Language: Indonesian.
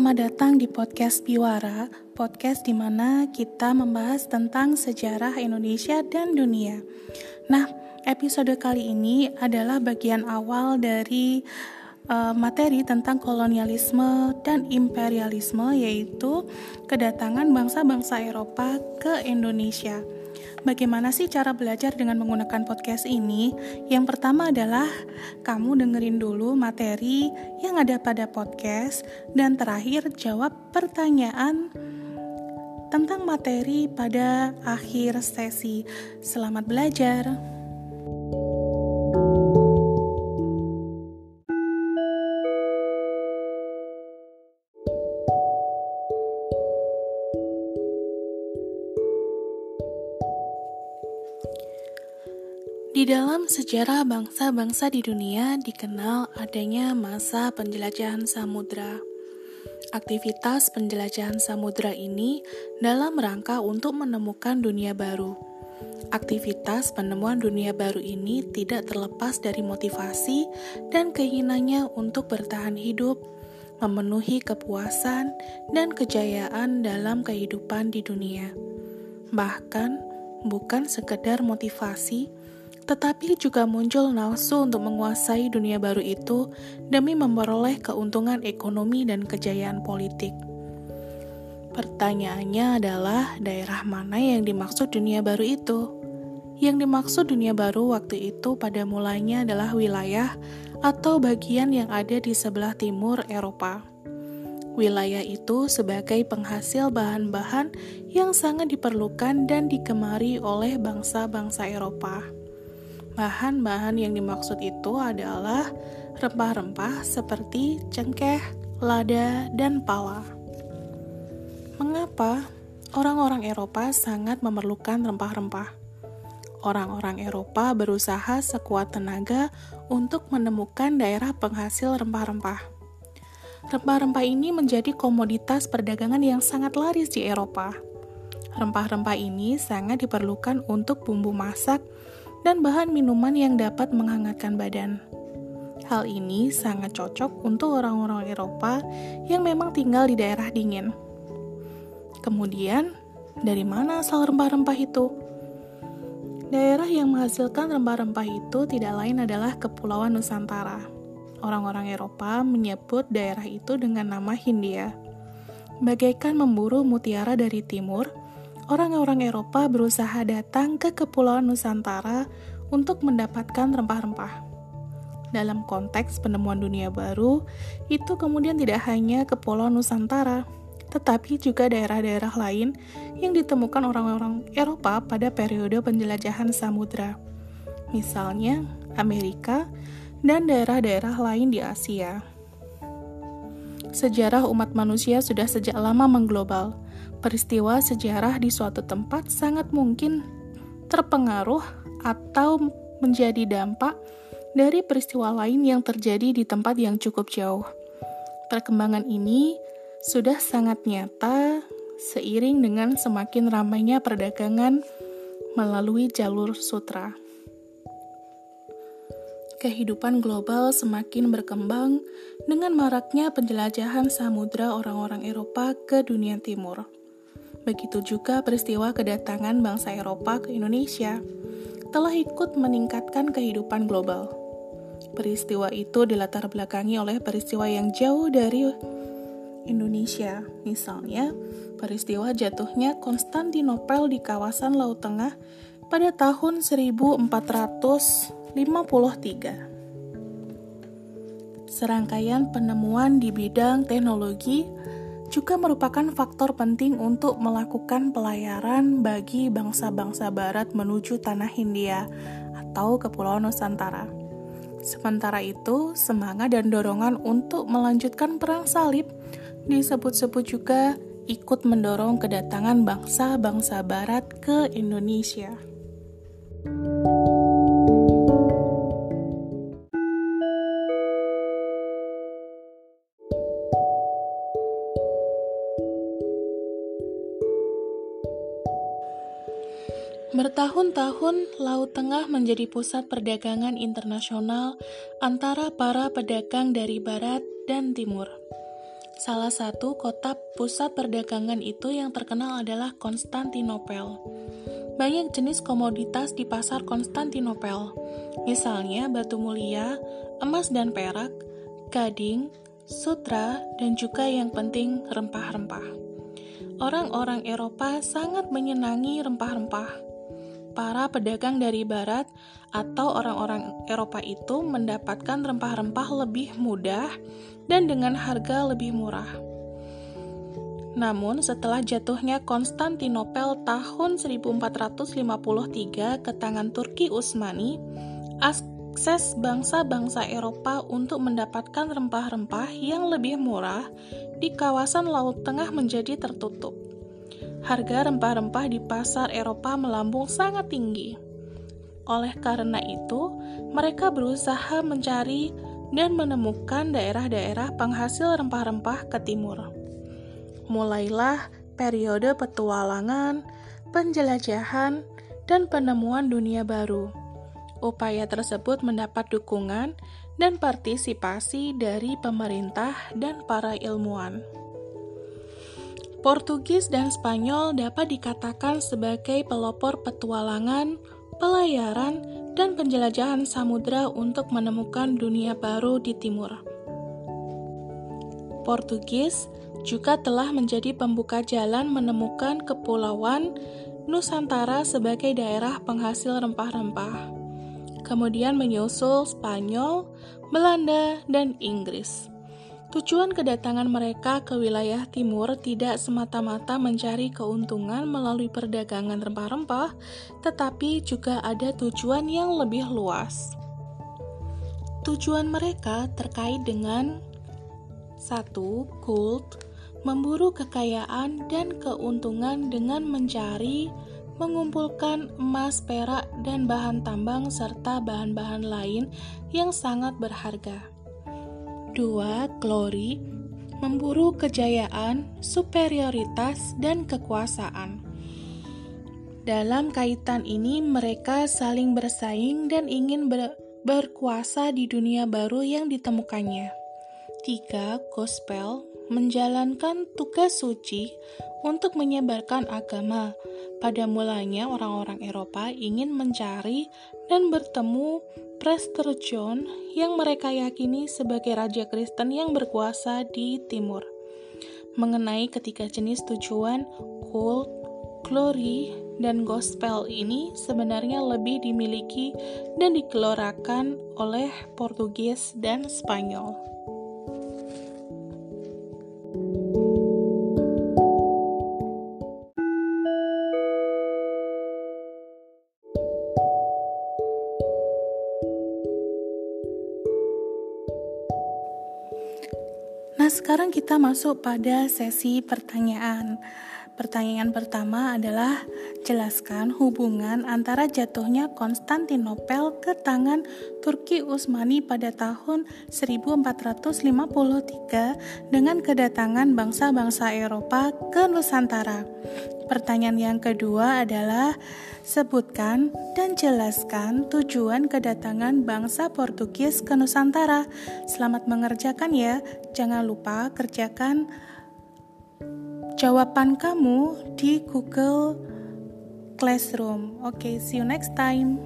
Selamat datang di podcast Biwara, podcast di mana kita membahas tentang sejarah Indonesia dan dunia. Nah, episode kali ini adalah bagian awal dari uh, materi tentang kolonialisme dan imperialisme, yaitu kedatangan bangsa-bangsa Eropa ke Indonesia. Bagaimana sih cara belajar dengan menggunakan podcast ini? Yang pertama adalah kamu dengerin dulu materi yang ada pada podcast dan terakhir jawab pertanyaan tentang materi pada akhir sesi. Selamat belajar. Di dalam sejarah bangsa-bangsa di dunia dikenal adanya masa penjelajahan samudra. Aktivitas penjelajahan samudra ini dalam rangka untuk menemukan dunia baru. Aktivitas penemuan dunia baru ini tidak terlepas dari motivasi dan keinginannya untuk bertahan hidup, memenuhi kepuasan dan kejayaan dalam kehidupan di dunia. Bahkan, bukan sekedar motivasi, tetapi juga muncul nafsu untuk menguasai dunia baru itu demi memperoleh keuntungan ekonomi dan kejayaan politik. Pertanyaannya adalah daerah mana yang dimaksud dunia baru itu? Yang dimaksud dunia baru waktu itu pada mulanya adalah wilayah atau bagian yang ada di sebelah timur Eropa. Wilayah itu sebagai penghasil bahan-bahan yang sangat diperlukan dan digemari oleh bangsa-bangsa Eropa. Bahan-bahan yang dimaksud itu adalah rempah-rempah seperti cengkeh, lada, dan pala. Mengapa orang-orang Eropa sangat memerlukan rempah-rempah? Orang-orang Eropa berusaha sekuat tenaga untuk menemukan daerah penghasil rempah-rempah. Rempah-rempah ini menjadi komoditas perdagangan yang sangat laris di Eropa. Rempah-rempah ini sangat diperlukan untuk bumbu masak dan bahan minuman yang dapat menghangatkan badan. Hal ini sangat cocok untuk orang-orang Eropa yang memang tinggal di daerah dingin. Kemudian, dari mana asal rempah-rempah itu? Daerah yang menghasilkan rempah-rempah itu tidak lain adalah Kepulauan Nusantara. Orang-orang Eropa menyebut daerah itu dengan nama Hindia. Bagaikan memburu mutiara dari timur, orang-orang Eropa berusaha datang ke Kepulauan Nusantara untuk mendapatkan rempah-rempah. Dalam konteks penemuan dunia baru, itu kemudian tidak hanya Kepulauan Nusantara, tetapi juga daerah-daerah lain yang ditemukan orang-orang Eropa pada periode penjelajahan samudra. Misalnya, Amerika dan daerah-daerah lain di Asia. Sejarah umat manusia sudah sejak lama mengglobal peristiwa sejarah di suatu tempat sangat mungkin terpengaruh atau menjadi dampak dari peristiwa lain yang terjadi di tempat yang cukup jauh. Perkembangan ini sudah sangat nyata seiring dengan semakin ramainya perdagangan melalui jalur sutra. Kehidupan global semakin berkembang dengan maraknya penjelajahan samudra orang-orang Eropa ke dunia timur. Begitu juga peristiwa kedatangan bangsa Eropa ke Indonesia telah ikut meningkatkan kehidupan global. Peristiwa itu dilatar belakangi oleh peristiwa yang jauh dari Indonesia, misalnya peristiwa jatuhnya Konstantinopel di kawasan Laut Tengah pada tahun 1453. Serangkaian penemuan di bidang teknologi juga merupakan faktor penting untuk melakukan pelayaran bagi bangsa-bangsa barat menuju tanah Hindia atau Kepulauan Nusantara. Sementara itu, semangat dan dorongan untuk melanjutkan perang salib disebut-sebut juga ikut mendorong kedatangan bangsa-bangsa barat ke Indonesia. Bertahun-tahun, Laut Tengah menjadi pusat perdagangan internasional antara para pedagang dari barat dan timur. Salah satu kota pusat perdagangan itu yang terkenal adalah Konstantinopel. Banyak jenis komoditas di pasar Konstantinopel, misalnya batu mulia, emas dan perak, gading, sutra, dan juga yang penting rempah-rempah. Orang-orang Eropa sangat menyenangi rempah-rempah para pedagang dari barat atau orang-orang Eropa itu mendapatkan rempah-rempah lebih mudah dan dengan harga lebih murah. Namun, setelah jatuhnya Konstantinopel tahun 1453 ke tangan Turki Utsmani, akses bangsa-bangsa Eropa untuk mendapatkan rempah-rempah yang lebih murah di kawasan Laut Tengah menjadi tertutup harga rempah-rempah di pasar Eropa melambung sangat tinggi. Oleh karena itu, mereka berusaha mencari dan menemukan daerah-daerah penghasil rempah-rempah ke timur. Mulailah periode petualangan, penjelajahan, dan penemuan dunia baru. Upaya tersebut mendapat dukungan dan partisipasi dari pemerintah dan para ilmuwan. Portugis dan Spanyol dapat dikatakan sebagai pelopor petualangan, pelayaran, dan penjelajahan samudera untuk menemukan dunia baru di timur. Portugis juga telah menjadi pembuka jalan menemukan kepulauan Nusantara sebagai daerah penghasil rempah-rempah. Kemudian menyusul Spanyol, Belanda, dan Inggris. Tujuan kedatangan mereka ke wilayah timur tidak semata-mata mencari keuntungan melalui perdagangan rempah-rempah, tetapi juga ada tujuan yang lebih luas. Tujuan mereka terkait dengan satu, kult, memburu kekayaan dan keuntungan dengan mencari, mengumpulkan emas, perak, dan bahan tambang serta bahan-bahan lain yang sangat berharga. 2. Glory memburu kejayaan, superioritas, dan kekuasaan. Dalam kaitan ini, mereka saling bersaing dan ingin ber berkuasa di dunia baru yang ditemukannya. 3. Gospel menjalankan tugas suci untuk menyebarkan agama. Pada mulanya, orang-orang Eropa ingin mencari dan bertemu Prester John yang mereka yakini sebagai raja Kristen yang berkuasa di timur. Mengenai ketiga jenis tujuan, cult, glory, dan gospel ini sebenarnya lebih dimiliki dan dikelorakan oleh Portugis dan Spanyol. Sekarang kita masuk pada sesi pertanyaan. Pertanyaan pertama adalah jelaskan hubungan antara jatuhnya Konstantinopel ke tangan Turki Utsmani pada tahun 1453 dengan kedatangan bangsa-bangsa Eropa ke Nusantara. Pertanyaan yang kedua adalah sebutkan dan jelaskan tujuan kedatangan bangsa Portugis ke Nusantara. Selamat mengerjakan ya. Jangan lupa kerjakan jawaban kamu di Google Classroom. Oke, okay, see you next time.